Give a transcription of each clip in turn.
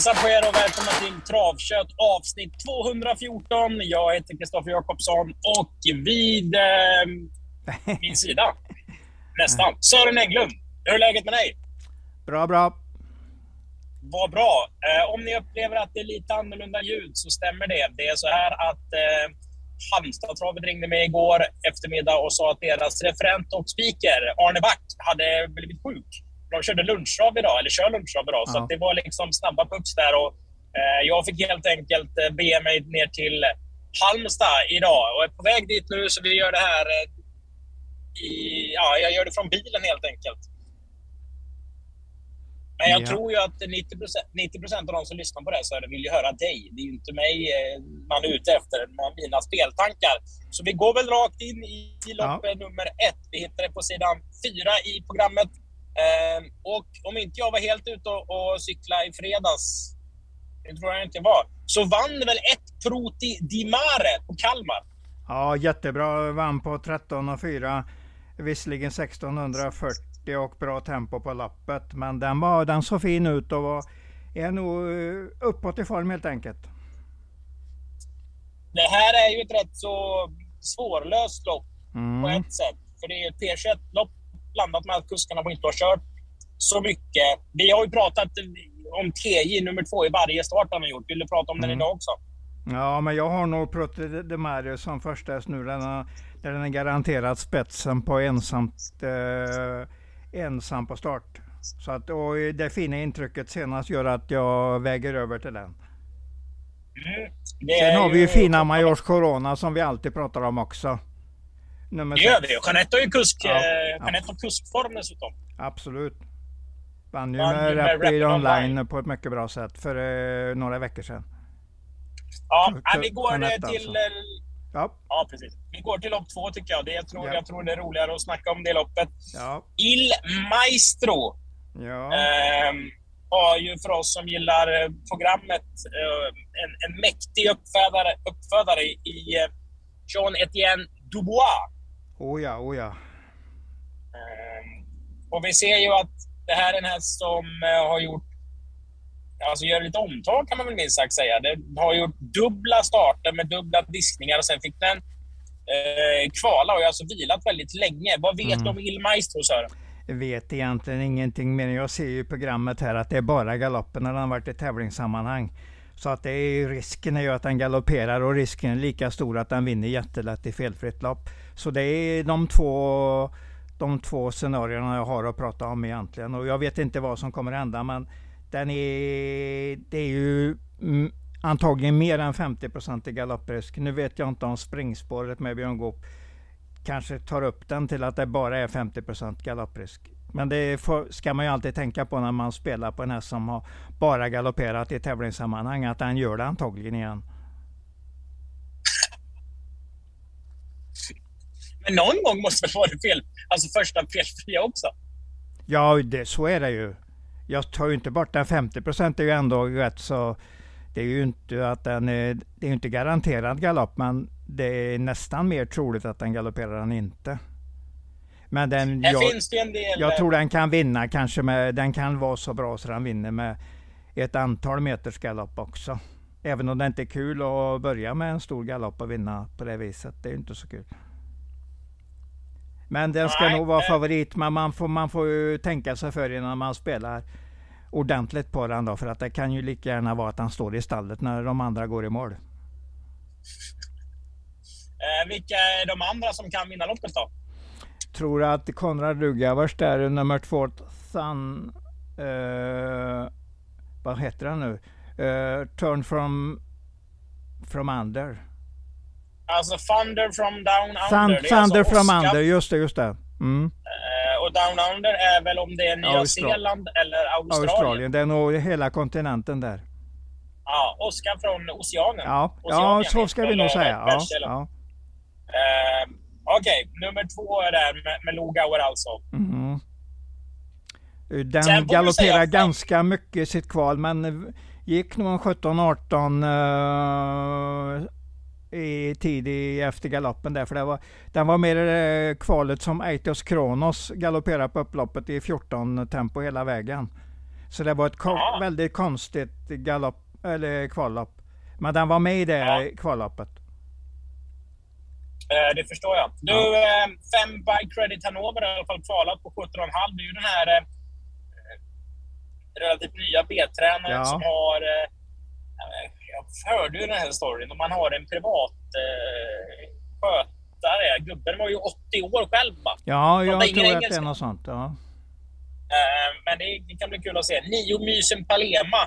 Hejsan på er och välkomna till Travkött avsnitt 214. Jag heter Kristoffer Jakobsson och vid eh, min sida, nästan, Sören Hägglund. Hur är läget med dig? Bra, bra. Vad bra. Eh, om ni upplever att det är lite annorlunda ljud så stämmer det. Det är så här att eh, Halmstadtravet ringde mig igår eftermiddag och sa att deras referent och speaker Arne Back hade blivit sjuk de körde lunchtrav idag, eller kör lunchtrav idag. Ja. Så det var liksom snabba pucks där. Och, eh, jag fick helt enkelt eh, bege mig ner till Halmstad idag och är på väg dit nu. Så vi gör det här eh, i, ja, jag gör det från bilen helt enkelt. Men jag ja. tror ju att 90 procent, av de som lyssnar på det så vill ju höra dig. Det är ju inte mig eh, man är ute efter, med mina speltankar. Så vi går väl rakt in i lopp ja. nummer ett. Vi hittar det på sidan fyra i programmet. Eh, och om inte jag var helt ute och, och cykla i fredags, det tror jag inte var, så vann väl ett Proti Di Mare på Kalmar. Ja, jättebra. Vann på 13 och 4. Visserligen 1640 och bra tempo på lappet. Men den, var, den såg fin ut och var, är nog eh, uppåt i form helt enkelt. Det här är ju ett rätt så svårlöst lopp mm. på ett sätt. För det är ett P21-lopp blandat med att kuskarna inte har kört så mycket. Vi har ju pratat om TJ nummer två i varje start han har gjort. Vill du prata om mm. den idag också? Ja, men jag har nog Prote de Mario som första häst nu. Den har, där den är garanterat spetsen på ensamt, eh, ensam på start. Så att, och det fina intrycket senast gör att jag väger över till den. Mm. Sen har vi ju fina Majors Corona som vi alltid pratar om också. Nummer det gör vi. Jeanette har ju kusk, ja, eh, Jeanette har kuskform dessutom. Absolut. Vann ju med, med Rapid online, online på ett mycket bra sätt för eh, några veckor sedan. Ja, K vi går Jeanette till... Alltså. Ja. ja, precis. Vi går till lopp två tycker jag. Det, jag, tror, ja. jag tror det är roligare att snacka om det loppet. Ja. Il Maestro. Ja. Eh, har ju för oss som gillar eh, programmet eh, en, en mäktig uppfödare, uppfödare i eh, Jean Etienne Dubois. Oh ja, oh ja. Ehm, och vi ser ju att det här är en häst som eh, har gjort Alltså gör lite omtag kan man väl minst sagt säga. Den har gjort dubbla starter med dubbla diskningar och sen fick den eh, kvala och har alltså vilat väldigt länge. Vad vet mm. du om Il Maestro Sören? Vet egentligen ingenting mer. Jag ser ju programmet här att det är bara galoppen när den har varit i tävlingssammanhang. Så att det är risken är ju att den galopperar och risken är lika stor att den vinner jättelätt i felfritt lopp. Så det är de två, de två scenarierna jag har att prata om egentligen. Och jag vet inte vad som kommer att hända men den är, det är ju antagligen mer än 50 i galopprisk. Nu vet jag inte om springspåret med Björn Goop kanske tar upp den till att det bara är 50% galopprisk. Men det ska man ju alltid tänka på när man spelar på en häst som har bara galopperat i tävlingssammanhang, att den gör det antagligen igen. Men någon gång måste det vara fel, alltså första felfria också? Ja, det, så är det ju. Jag tar ju inte bort den 50 procent är ju ändå rätt så det är ju inte att den är, det är inte garanterad galopp, men det är nästan mer troligt att den galopperar än inte. Men den, jag, del... jag tror den kan vinna kanske med, den kan vara så bra så den vinner med ett antal meters galopp också. Även om det inte är kul att börja med en stor galopp och vinna på det viset. Det är inte så kul. Men den ska Nej, nog vara favorit. Men man får, man får ju tänka sig för innan man spelar ordentligt på den då. För att det kan ju lika gärna vara att han står i stallet när de andra går i mål. Eh, vilka är de andra som kan vinna loppet då? Tror att Konrad Rugavers där, nummer två, Sun, uh, vad heter han nu? Uh, turn from, from under. Alltså Thunder from down under. Thun, thunder alltså from under, just det, just det. Mm. Uh, och down under är väl om det är Nya Austral Zeeland eller Australien? Australien, det är nog hela kontinenten där. Ja, Oskar från Oceanen. Ja, Oceanien, ja så ska vi nog säga. Ja, ja. Uh, Okej, okay, nummer två är där med, med Logauer alltså. Mm. Den galopperar ganska mycket i sitt kval, men gick nog 17-18 uh, i tid i, efter galoppen där. För det var, den var mer uh, kvalet som Eitos Kronos galopperade på upploppet i 14 tempo hela vägen. Så det var ett ko Ja. väldigt konstigt galopp, eller kvallopp. Men den var med i det Ja. kvalloppet. Eh, det förstår jag. Du, eh, fem Bike Credit Hannover har i alla fall kvalat på 17,5. Det är ju den här eh, relativt nya B-tränaren Ja. som har... Eh, jag hörde ju den här storyn. Man har en privat skötare. Gubben var ju 80 år själv va? Ja, jag tror att det engelska? är något sånt. Ja. Men det, det kan bli kul att se. Nio Mysen Palema.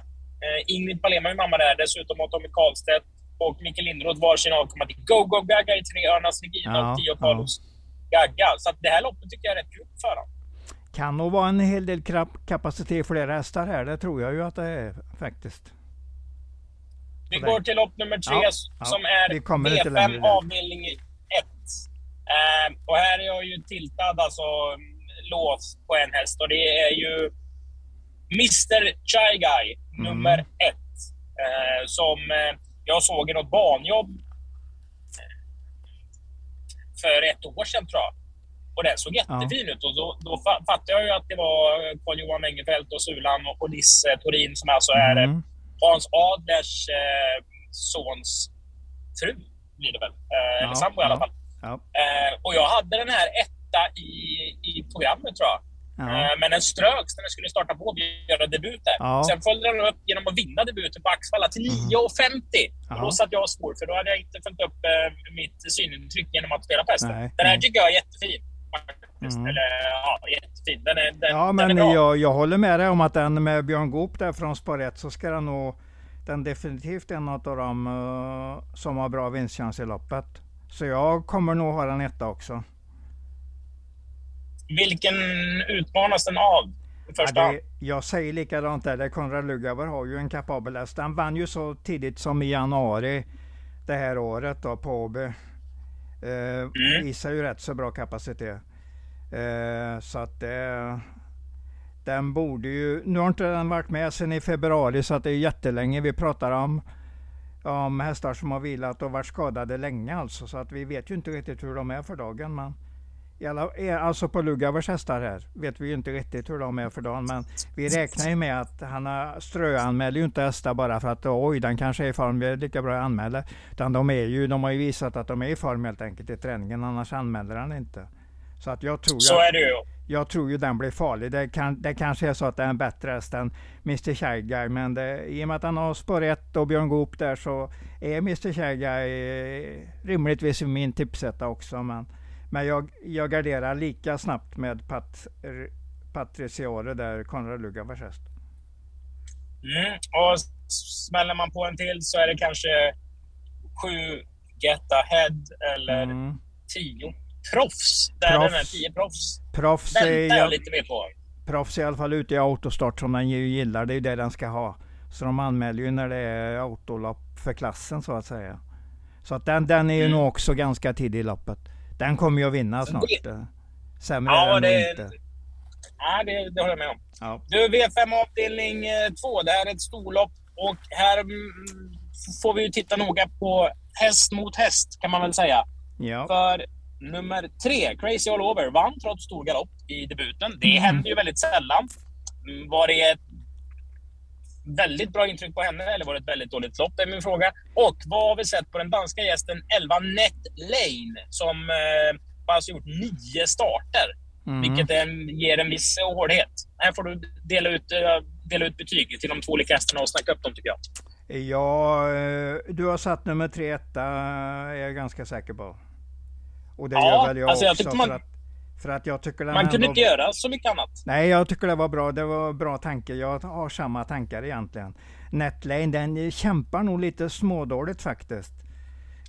Ingrid Palema är mamma där. Dessutom har Tommy Karlstedt och Micke Lindroth varsin avkomma till Go Go Gaga i tre Örnas Regina Ja, och Tio ja. Carlos Gaga. Så att det här loppet tycker jag är rätt kul för honom. Kan nog vara en hel del kapacitet för flera hästar här. Det tror jag ju att det är faktiskt. Vi går till lopp nummer tre Ja, ja. som är Vi kommer lite V5 längre där. avdelning 1. Eh, och här är jag ju tiltad, alltså mm, lås på en häst och det är ju Mr Chai Guy, Mm. nummer ett. Eh, som eh, jag såg i något banjobb eh, för ett år sedan tror jag. Och den såg jättefin ut och då, då fa- fattade jag ju att det var Carl-Johan Engelfelt och Sulan och, och Nisse Torin som alltså är eh, Mm. Hans Adlers eh, sons fru blir det väl. Eh, eller sambo i alla ja, fall. Ja, Eh, och jag hade den här etta i, i programmet tror jag. Ja. Eh, men den ströks när den skulle starta på och göra debut där. Ja. Mm. Sen följde den upp genom att vinna debuten på Axvalla till 9,50. Och då Ja. satt jag och svor för då hade jag inte följt upp eh, mitt synintryck genom att spela på hästen. Den här tycker jag är jättefin. Mm. Eller ja, jättefin. Den är, den, Ja, den men är bra. jag, jag håller med dig om att den med Björn Goop där från spår 1 så ska den nog den definitivt en av dem eh, som har bra vinstchans i loppet. Så jag kommer nog ha den etta också. Vilken utmanas den av? Första Ja, det, jag säger likadant där. Konrad Lugauer har ju en kapabel häst. Den vann ju så tidigt som i januari det här året då på Åby. Eh, Visar ju rätt så bra kapacitet. Eh, så att eh, den borde ju... Nu har inte den varit med sedan i februari så att det är jättelänge vi pratar om. Om hästar som har vilat och varit skadade länge alltså. Så att vi vet ju inte riktigt hur de är för dagen. Men alltså på Lugauers hästar här vet vi ju inte riktigt hur de är för dagen. Men vi räknar ju med att han har ströanmäler ju inte hästar bara för att oj, den kanske är i form, det är lika bra att anmäla. Utan de, är ju, de har ju visat att de är i form helt enkelt i träningen, annars anmäler han inte. Så att jag tror, Så jag, är det ju. jag tror ju den blir farlig. Det, kan, det kanske är så att det är en bättre häst än Mr Shaggy, men det, i och med att han har spår 1 och Björn Goop där så är Mr Shaggy eh, rimligtvis i min tipsetta också. Men, men jag, jag garderar lika snabbt med Pat, Patriciore där, Konrad Lugauers häst. Mm. Och smäller man på en till så är det kanske sju Get Ahead eller Mm. tio Proffs. Där Proffs. den är tio proffs. Proffs Väntar jag jag, lite mer på. proffs är i alla fall ute i autostart som den gillar. Det är ju det den ska ha. Så de anmäler ju när det är autolopp för klassen så att säga. Så att den, den är ju Mm. nog också ganska tidig i loppet. Den kommer ju att vinna snart. eh. Sämre Ja, är den det- inte. Ja, det, det håller jag med om. Ja. Du, V5 avdelning 2. Det här är ett storlopp och här mm, får vi ju titta noga på häst mot häst kan man väl säga. Ja. För nummer tre, Crazy All Over, vann trots stor galopp i debuten. Det Mm. händer ju väldigt sällan. Mm, Var det ett väldigt bra intryck på henne eller var det ett väldigt dåligt lopp? Det är min fråga. Och vad har vi sett på den danska gästen 11 Net Lane som eh, alltså gjort nio starter? Mhm. Vilket en, ger en viss hårdhet. Här får du dela ut, eh, dela ut betyg till de två olika hästarna och snacka upp dem tycker jag. Ja, eh, du har satt nummer tre etta, är jag ganska säker på. Och det Ja, gör väl jag alltså jag också tyckte man- för, att, för att jag tycker Man kunde inte göra så mycket annat. Nej, jag tycker det var bra. Det var bra tanke. Jag har samma tankar egentligen. Netlane, den kämpar nog lite smådåligt faktiskt.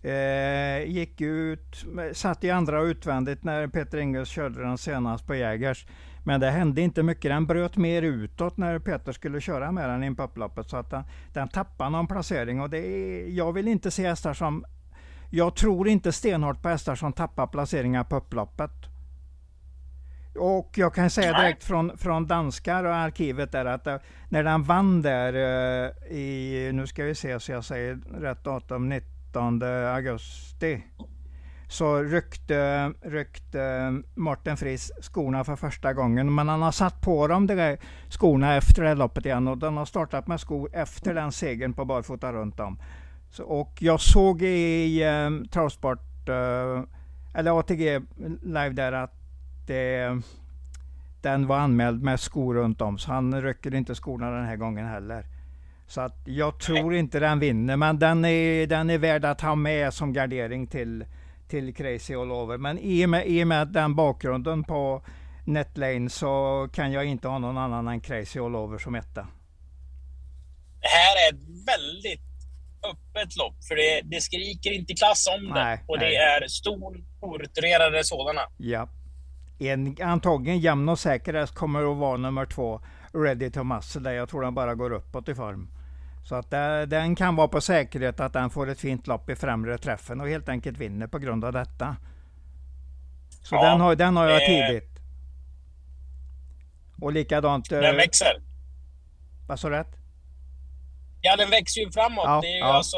Eh, gick ut, satt i andra utvändigt när Peter Ingves körde den senast på Jägers. Men det hände inte mycket. Den bröt mer utåt när Peter skulle köra med den i upploppet. Så att den, den tappade någon placering. Och det är, jag vill inte se hästar som... Jag tror inte stenhårt på hästar som tappar placeringar på upploppet. Och jag kan säga direkt från, från danskar och arkivet där att eh, när den vann där eh, i, nu ska vi se så jag säger rätt datum, 19 augusti. så ryckte, ryckte Martin Friis skorna för första gången. Men han har satt på dem de där skorna efter det loppet igen och den har startat med skor efter den segern på barfota runt om. Så, och jag såg i eh, Travsport, eh, eller ATG live där att det, den var anmäld med skor runt om. Så han rycker inte skorna den här gången heller. Så att jag tror inte den vinner, men den är, den är värd att ha med som gardering till, till Crazy All Over. Men i och, med, i och med den bakgrunden på Netlane så kan jag inte ha någon annan än Crazy All Over som etta. Det här är ett väldigt öppet lopp, för det, det skriker inte klass om det. Nej, och nej. det är stor, orutinerade sådana. Ja. En antagligen jämn och säker häst kommer att vara nummer två, Ready to Muscle, där jag tror den bara går uppåt i form. Så att det, den kan vara på säkerhet att den får ett fint lopp i främre träffen och helt enkelt vinner på grund av detta. Så ja, den, har, den har jag eh, tidigt. Och likadant... Den eh, växer. Vad sa du rätt? Ja, den växer ju framåt. Ja, det är ju ja. alltså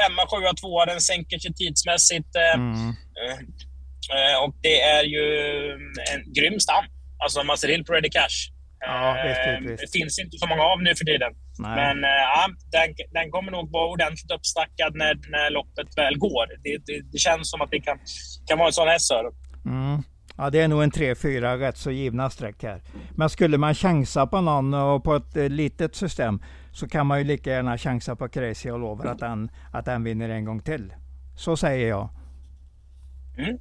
femma, sjua, tvåa. Den sänker sig tidsmässigt. Eh, mm. Eh, och det är ju en grym stam. Alltså Maseril på Ready Cash. Ja, visst, visst. Det finns inte så många av nu för tiden. Nej. Men ja, den, den kommer nog vara ordentligt uppstackad när, när loppet väl går. Det, det, det känns som att det kan, kan vara en sån häst. Mm. Ja, det är nog en 3-4 rätt så givna streck här. Men skulle man chansa på någon och på ett litet system så kan man ju lika gärna chansa på Crazy och lovar att den, att den vinner en gång till. Så säger jag. Mm.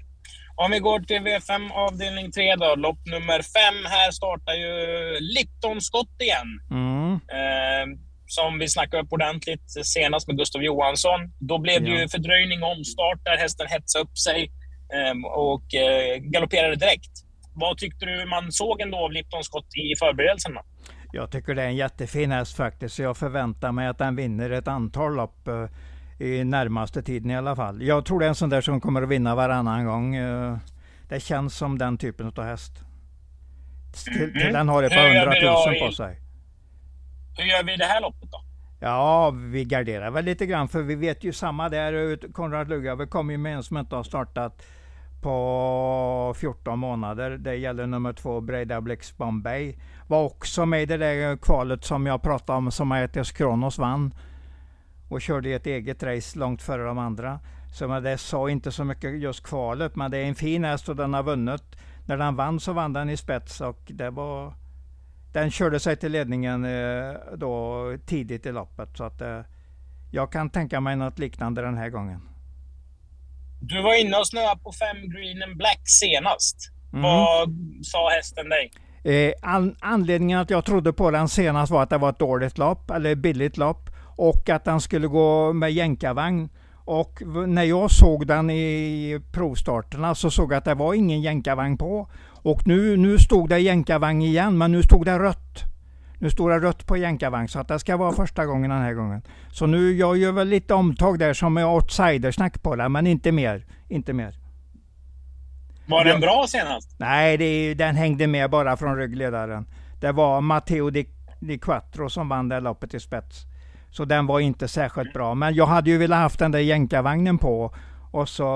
Om vi går till V5 avdelning 3 då, lopp nummer 5. Här startar ju Lipton Scott igen. Mm. Eh, som vi snackade upp ordentligt senast med Gustav Johansson. Då blev det ja. ju fördröjning och omstart där hästen hetsade upp sig eh, och eh, galopperade direkt. Vad tyckte du man såg ändå av Lipton Scott i förberedelserna? Jag tycker det är en jättefin häst faktiskt. Så jag förväntar mig att den vinner ett antal lopp uh, i närmaste tiden i alla fall. Jag tror det är en sån där som kommer att vinna varannan gång. Uh, det känns som den typen av häst. Till, till mm. den har ett par hundratusen på sig. Hur gör vi det här loppet då? Ja, vi garderar väl lite grann för vi vet ju samma där. Konrad Lugave kommer ju med en som inte har startat på 14 månader. Det gäller nummer två, Breda Blix Bombay. Var också med i det där kvalet som jag pratade om, som Aetes Kronos vann. Och körde ett eget race långt före de andra. Så det sa inte så mycket just kvalet, men det är en fin häst och den har vunnit. När den vann så vann den i spets och det var... Den körde sig till ledningen eh, då tidigt i loppet. Så att eh, jag kan tänka mig något liknande den här gången. Du var inne och snöade på fem green and black senast. Mm. Vad sa hästen dig? Eh, an anledningen att jag trodde på den senast var att det var ett dåligt lopp, eller billigt lopp. Och att den skulle gå med jänkarvagn. Och när jag såg den i provstarterna så såg jag att det var ingen jänkarvagn på. Och nu, nu stod det jänkarvagn igen, men nu stod det rött. Nu står det rött på jänkarvagn så att det ska vara första gången den här gången. Så nu, jag gör väl lite omtag där som är outsidersnack på det, men inte mer. Inte mer. Var den bra senast? Nej, det, den hängde med bara från ryggledaren. Det var Matteo Di, Di Quattro som vann det loppet i spets. Så den var inte särskilt bra. Men jag hade ju velat haft den där jänkarvagnen på. Och, så,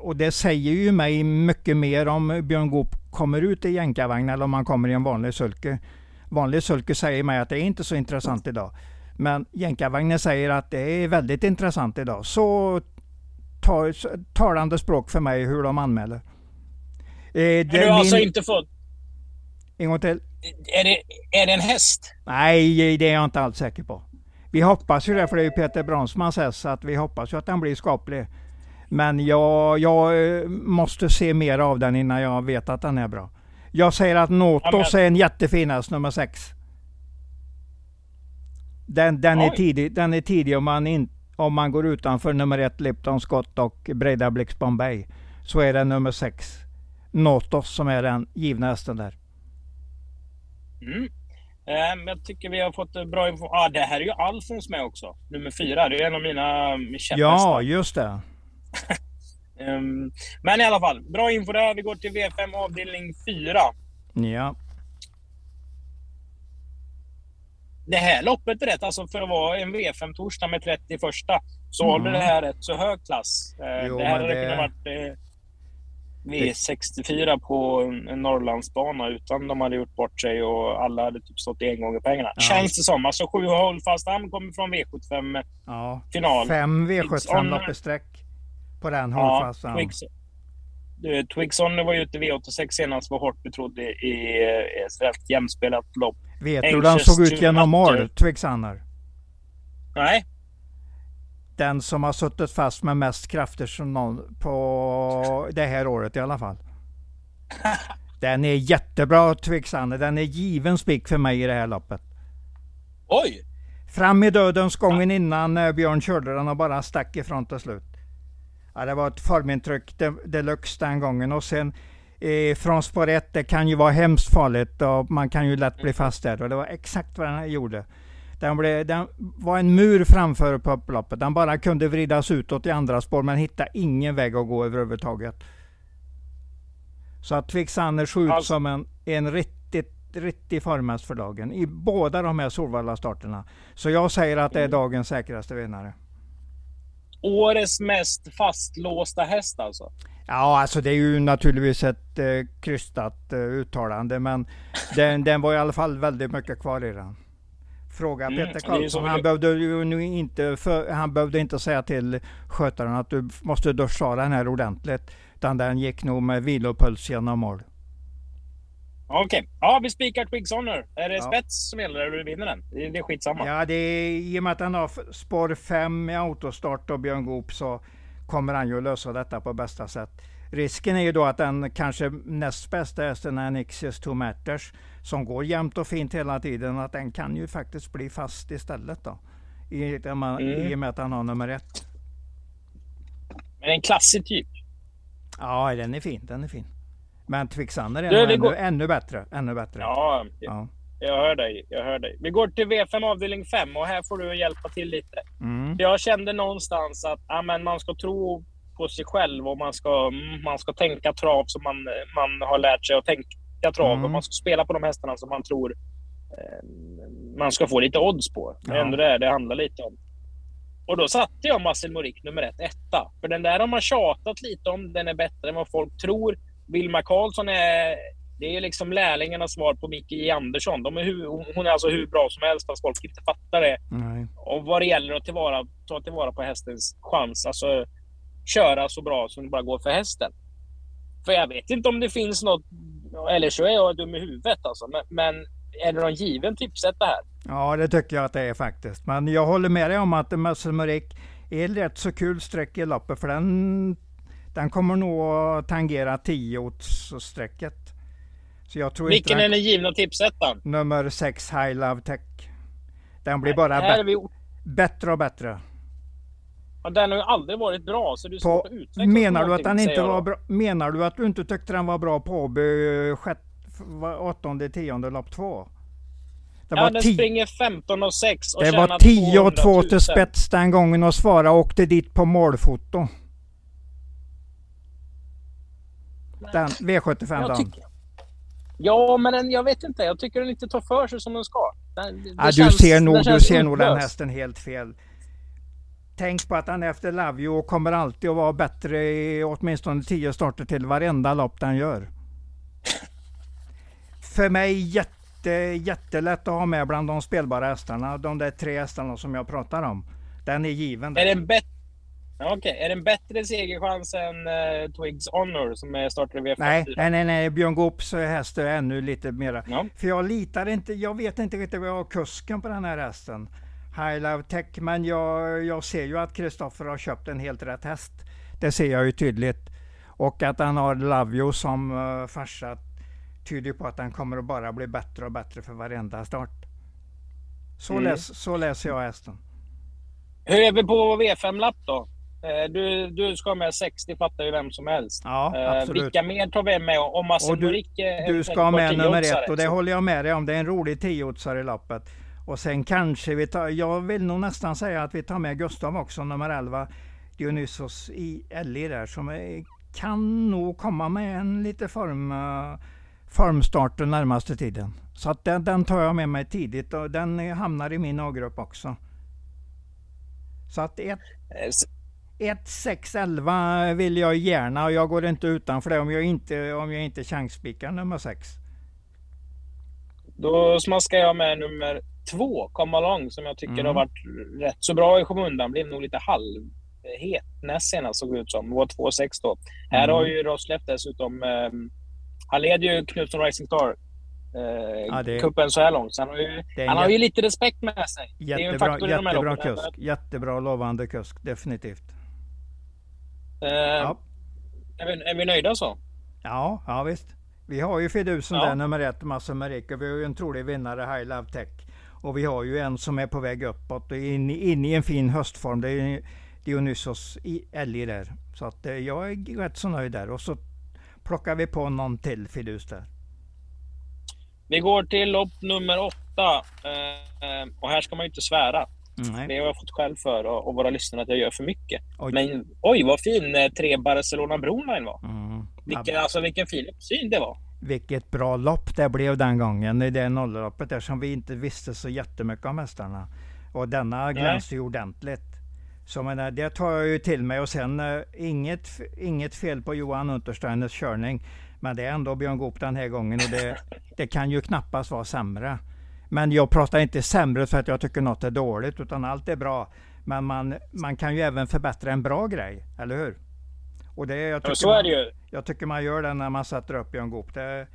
och det säger ju mig mycket mer om Björn Goop kommer ut i jänkarvagn eller om han kommer i en vanlig sulke vanlig sulke säger mig att det är inte så intressant idag. Men jänkarvagnen säger att det är väldigt intressant idag. Så tar, talande språk för mig hur de anmäler. Eh, det du har min... alltså inte fått... En gång till. Är det, är det en häst? Nej, det är jag inte alls säker på. Vi hoppas ju det, för det är ju Peter Bronsmans häst, så att vi hoppas ju att den blir skaplig. Men jag, jag eh, måste se mer av den innan jag vet att den är bra. Jag säger att Notos är en jättefin häst, nummer 6. Den, den, är tidig, den är tidig om man, in, om man går utanför nummer 1 Lipton Scott och Breda Blix Bombay. Så är det nummer 6 Notos som är den givna hästen där. Mm. Um, jag tycker vi har fått bra info. Ah, det här är ju Alfons med också. Nummer 4. Det är en av mina käpphästar. Ja, just det. Um, men i alla fall, bra info där. Vi går till V5 avdelning 4. Ja. det här loppet är rätt, alltså för att vara en V5-torsdag med 31 så mm. håller det här rätt så hög klass. Eh, jo, det här hade det... kunnat varit eh, V64 på en Norrlandsbana utan de hade gjort bort sig och alla hade typ stått en gång i pengarna. Ja. Känns det som. Alltså sju håll fast han kommer från V75-final. Fem V75-lopp i sträck på den hållfastan. Ja, Twigson var ju ute i V86 senast, var hårt betrodd i, i ett rätt jämspelat lopp. Vet du hur den såg ut genom mål, Twigsanner? Nej. Den som har suttit fast med mest krafter som någon på det här året i alla fall. Den är jättebra Twigsanner. Den är given spik för mig i det här loppet. Oj! Fram i dödens gången innan eh, Björn körde den och bara stack ifrån till slut. Ja, det var ett formintryck deluxe den gången och sen eh, från spår 1, det kan ju vara hemskt farligt och man kan ju lätt bli fast där och det var exakt vad den gjorde. Den, blev, den var en mur framför på upploppet. Den bara kunde vridas utåt i andra spår men hittade ingen väg att gå överhuvudtaget. Så att Twixander såg ut alltså. som en, en riktigt, riktig formhäst för dagen i båda de här Solvalla-starterna. Så jag säger att det är mm. dagens säkraste vinnare. Årets mest fastlåsta häst alltså? Ja, alltså det är ju naturligtvis ett eh, krystat eh, uttalande, men den, den var i alla fall väldigt mycket kvar i den. Fråga mm, Peter Karlsson. Han behövde ju inte, för, han behövde inte säga till skötaren att du måste duscha den här ordentligt. Utan den gick nog med vilopuls genom mål. Okej. Okay. Ja, vi spikar Twigs Honor. Är det ja. spets som gäller eller du vinner den? Det, är skitsamma. Ja, det är, i och med att han har spår 5 i autostart och Björn Goop så kommer han ju att lösa detta på bästa sätt. Risken är ju då att den kanske näst bästa hästen är Nixius Two Matters som går jämnt och fint hela tiden. Att den kan ju faktiskt bli fast istället då. I, mm. i och med att han har nummer ett. Men en klassig typ. Ja, den är fin. Den är fin. Men Twixander är det, ännu, går... ännu bättre. Ännu bättre. Ja, ja, jag hör dig. Jag hör dig. Vi går till V5 avdelning 5 och här får du hjälpa till lite. Mm. Jag kände någonstans att ja, men man ska tro på sig själv och man ska, man ska tänka trav som man, man har lärt sig att tänka trav. Mm. Man ska spela på de hästarna som man tror eh, man ska få lite odds på. Det är ja. ändå det det handlar lite om. Och då satte jag Marcel Morik nummer ett, etta. För den där har man tjatat lite om. Den är bättre än vad folk tror. Vilma Karlsson är, det är liksom lärlingarnas svar på Micke J Andersson. De är hur, hon är alltså hur bra som helst fast folk inte fattar det. Nej. Och vad det gäller att tillvara, ta tillvara på hästens chans. Alltså köra så bra som det bara går för hästen. För jag vet inte om det finns något, eller så är jag dum i huvudet alltså. Men, men är det någon given tipset det här? Ja, det tycker jag att det är faktiskt. Men jag håller med dig om att Muscle Murik är rätt så kul streck i loppet. För den den kommer nog att tangera 10-strecket. Så jag tror Vilken inte är den givna tipsettan? Nummer 6 High Love Tech. Den blir bara bä vi... bättre och bättre. Ja, den har ju aldrig varit bra så det är svårt att utveckla Menar du att den inte var bra? Menar du att du inte tyckte den var bra på Åby åttonde, tionde lopp två? Det ja, den springer 15 och 6 och Det var 10 och 2 till spets den gången och Svara åkte dit på målfoto. Den V75 jag tycker, Ja, men den, jag vet inte. Jag tycker den inte tar för sig som den ska. Den, ja, du ser nog, du ser nog den hästen helt fel. Tänk på att han efter Lavio kommer alltid att vara bättre i åtminstone tio starter till varenda lopp den gör. För mig jätte, jättelätt att ha med bland de spelbara hästarna. De där tre hästarna som jag pratar om. Den är given. Är den bättre Okej, okay. är det en bättre segerchans än uh, Twigs Honor som startar i V54? Nej, nej, nej, nej. Björn Goops häst är ännu lite mera. Ja. För jag litar inte, jag vet inte riktigt vad jag har kusken på den här hästen. High Love Tech, men jag, jag ser ju att Kristoffer har köpt en helt rätt häst. Det ser jag ju tydligt. Och att han har Lavio som uh, farsa tyder på att han kommer att bara bli bättre och bättre för varenda start. Så, mm. läs, så läser jag hästen. Hur är vi på V5-lapp då? Eh, du, du ska med 60 fattar ju vem som helst. Ja, eh, absolut. Vilka mer tar vi med? Om Marcel du, Du ska med nummer ett och det håller jag med dig om. Det är en rolig tiotsare i loppet. Och sen kanske vi tar, jag vill nog nästan säga att vi tar med Gustav också, nummer 11. Dionysos i Ellie där som är, kan nog komma med en lite form, formstarten närmaste tiden. Så att den, den tar jag med mig tidigt och den hamnar i min A-grupp också. Så att 1, 1, 6, 11 vill jag gärna och jag går inte utanför det om jag inte, om jag inte chansspikar nummer 6. Då smaskar jag med nummer två, Come Along, som jag tycker mm. har varit rätt så bra i skymundan. Blev nog lite halvhet näst senast såg det ut som. Det var 2-6 då. Mm. Här har ju Rosleff dessutom... Eh, han leder ju Knutsson Rising Star eh, ja, det, kuppen så här långt. Så han har ju, han har ju lite respekt med sig. Jättebra, jättebra kusk. Jättebra lovande kusk, definitivt. Eh, ja. är, vi, är vi nöjda så? Ja, ja visst. Vi har ju fidusen ja. där, nummer ett, Massa Marika. Vi har ju en trolig vinnare, High Love Tech. Och vi har ju en som är på väg uppåt och in, in i en fin höstform. Det är Dionysos Ellie där. Så att eh, jag är rätt så nöjd där. Och så plockar vi på någon till fidus där. Vi går till lopp nummer åtta. Eh, och här ska man ju inte svära. Nej. Det har jag fått själv för och, våra lyssnare att jag gör för mycket. Oj. Men oj vad fin eh, tre Barcelona Broline var. Mm. Vilken, alltså, vilken fin uppsyn det var. Vilket bra lopp det blev den gången. I det nollloppet där som vi inte visste så jättemycket om hästarna. Och denna glänste ju ordentligt. Så menar, det tar jag ju till mig och sen uh, inget, inget fel på Johan Untersteiners körning. Men det är ändå Björn Goop den här gången och det, det kan ju knappast vara sämre. Men jag pratar inte sämre för att jag tycker något är dåligt utan allt är bra. Men man, man kan ju även förbättra en bra grej, eller hur? Och det, jag tycker så är det ju. Man, jag tycker man gör det när man sätter upp Björn Goop. Det,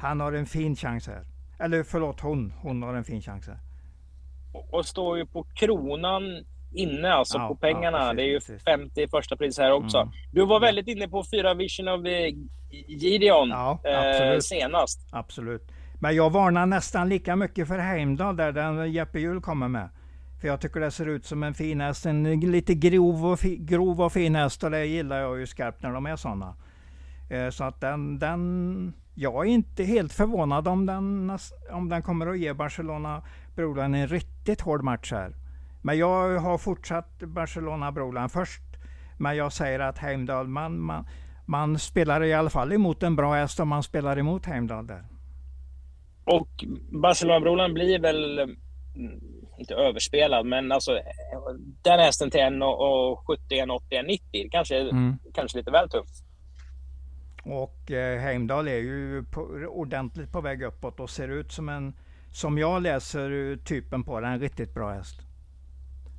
han har en fin chans här. Eller förlåt, hon. Hon har en fin chans här. Och står ju på kronan inne alltså ja, på pengarna. Ja, precis, det är ju precis. 50 första pris här också. Mm. Du var väldigt inne på fyra Vision of Gideon ja, eh, senast. Absolut. Men jag varnar nästan lika mycket för Heimdall där den Jeppe Hjul kommer med. För jag tycker det ser ut som en fin häst. En lite grov och, fi, grov och fin häst och det gillar jag ju skarpt när de är sådana. Eh, så att den, den... Jag är inte helt förvånad om den, om den kommer att ge Barcelona Brolan en riktigt hård match här. Men jag har fortsatt Barcelona Brolan först. Men jag säger att Heimdall, man, man, man spelar i alla fall emot en bra häst om man spelar emot Heimdall där. Och Barcelona Brolan blir väl inte överspelad, men alltså den hästen till 1,70, 80, 90 kanske, mm. kanske lite väl tufft. Och eh, Heimdall är ju på, ordentligt på väg uppåt och ser ut som en, som jag läser typen på den, en riktigt bra häst.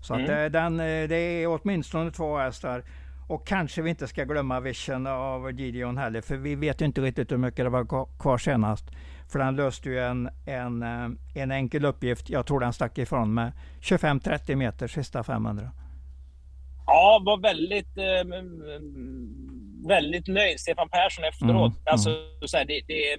Så mm. att det, den, eh, det är åtminstone två hästar. Och kanske vi inte ska glömma Vision av Gideon heller, för vi vet inte riktigt hur mycket det var kvar senast. För den löste ju en, en, eh, en enkel uppgift. Jag tror den stack ifrån med 25-30 meter sista 500. Ja, var väldigt, eh, väldigt nöjd. Stefan Persson efteråt. Mm, alltså, mm. Så här, det, det,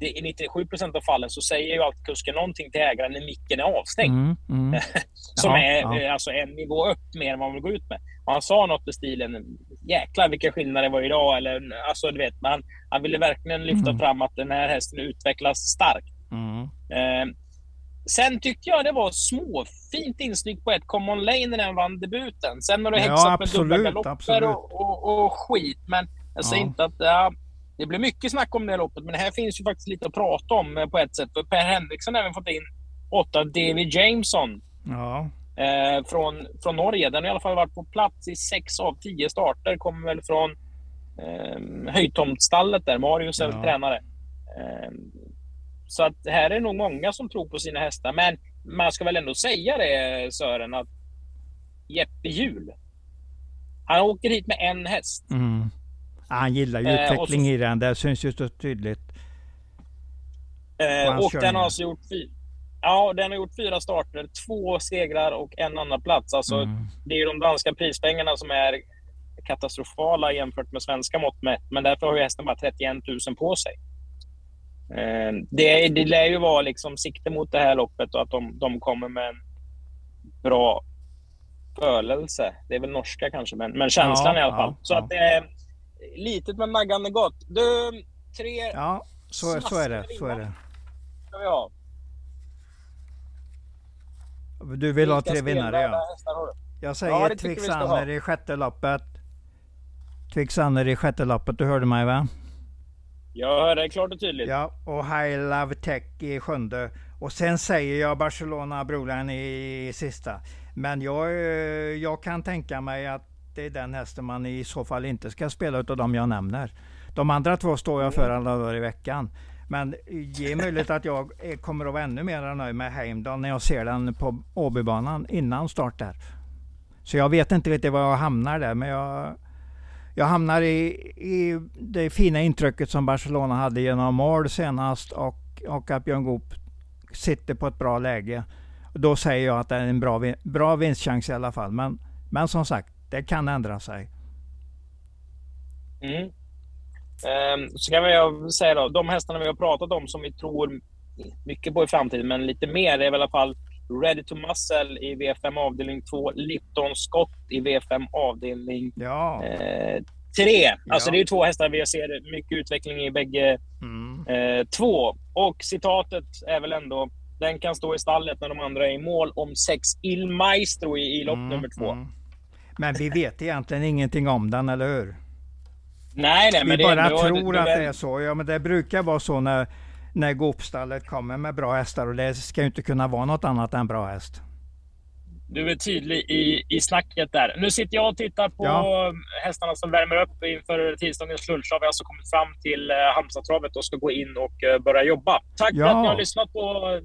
det, I 97 procent av fallen så säger ju alltid kusken någonting till ägaren när micken är avstängd. Mm, mm. Som ja, är ja. Alltså, en nivå upp mer än vad man vill gå ut med. Han sa något i stilen, jäklar vilka skillnader det var idag. Eller, alltså, du vet, han, han ville verkligen lyfta mm. fram att den här hästen utvecklas starkt. Mm. Eh, sen tyckte jag det var småfint insnygg på ett Common Lane när den vann debuten. Sen har det häxat ja, med dubbla galopper och, och, och, skit. Men jag säger inte att... Ja, det blir mycket snack om det loppet, men här finns ju faktiskt lite att prata om eh, på ett sätt. För Per Henriksson har även fått in åtta David Jameson. Ja. Eh, från, från Norge. Den har i alla fall varit på plats i sex av tio starter. Kommer väl från eh, Höjtomtstallet där. Marius är ja. tränare. Eh, så att här är nog många som tror på sina hästar. Men man ska väl ändå säga det Sören att Jeppe Hjul. Han åker hit med en häst. Mm. Han gillar ju eh, utveckling så, i den. Det syns ju så tydligt. Eh, och den har alltså gjort Ja, den har gjort fyra starter, två segrar och en annan plats. Alltså, mm. Det är ju de danska prispengarna som är katastrofala jämfört med svenska mått mätt. Men därför har ju hästen bara 31 000 på sig. Eh, det, det lär ju vara liksom sikte mot det här loppet och att de, de kommer med en bra födelse. Det är väl norska kanske, men, men känslan ja, i alla fall. Ja, så ja. att det är litet men naggande gott. Du, tre... Ja, så, så är det. Så är det. Ska vi ha. Du vill ha tre vinnare ja. Jag säger ja, Twixander i sjätte loppet. Twixander i sjätte loppet, du hörde mig va? Jag hör dig klart och tydligt. Ja, och High Love Tech i sjunde. Och sen säger jag Barcelona Broline i sista. Men jag, eh, jag kan tänka mig att det är den hästen man i så fall inte ska spela utav de jag nämner. De andra två står jag för alla dagar i veckan. Men ge möjlighet att jag kommer att vara ännu mer nöjd med Heimdall när jag ser den på Åbybanan innan start där. Så jag vet inte riktigt var jag hamnar där, men jag, jag hamnar i, i det fina intrycket som Barcelona hade genom mål senast och, och att Björn Goop sitter på ett bra läge. Då säger jag att det är en bra, bra vinstchans i alla fall. Men, men som sagt, det kan ändra sig. Mm. Um, så kan jag säga då, de hästarna vi har pratat om som vi tror mycket på i framtiden, men lite mer, är väl i alla fall Ready to Muscle i V5 avdelning 2, Lipton Scott i V5 avdelning 3. Ja. Eh, alltså ja. det är två hästar vi ser mycket utveckling i bägge mm. eh, två. Och citatet är väl ändå den kan stå i stallet när de andra är i mål om sex Il Maestro i, i lopp mm, nummer två. Mm. Men vi vet egentligen ingenting om den, eller hur? Nej, nej, vi men bara det, tror det, att det är så. Ja, men det brukar vara så när, när Goopstallet kommer med bra hästar och det ska ju inte kunna vara något annat än bra häst. Du är tydlig i, i snacket där. Nu sitter jag och tittar på ja. hästarna som värmer upp inför tisdagens lunchtrav. Vi har alltså kommit fram till eh, Halmstadstravet och ska gå in och uh, börja jobba. Tack ja. för att ni har lyssnat på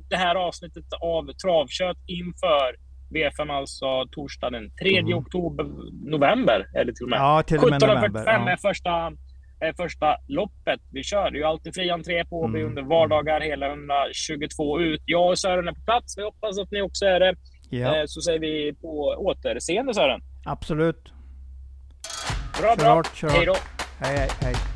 det här avsnittet av Travkött inför V5 alltså torsdag den 3 mm. oktober, november eller till och med. Ja, till och med 17.45 ja. är första, är första loppet. Vi kör ju alltid fri entré på mm. under vardagar hela 122 ut. Jag och Sören är på plats. Vi hoppas att ni också är det. Ja. Eh, så säger vi på återseende Sören. Absolut. Bra, bra. Hej då. Hej, hej, hej.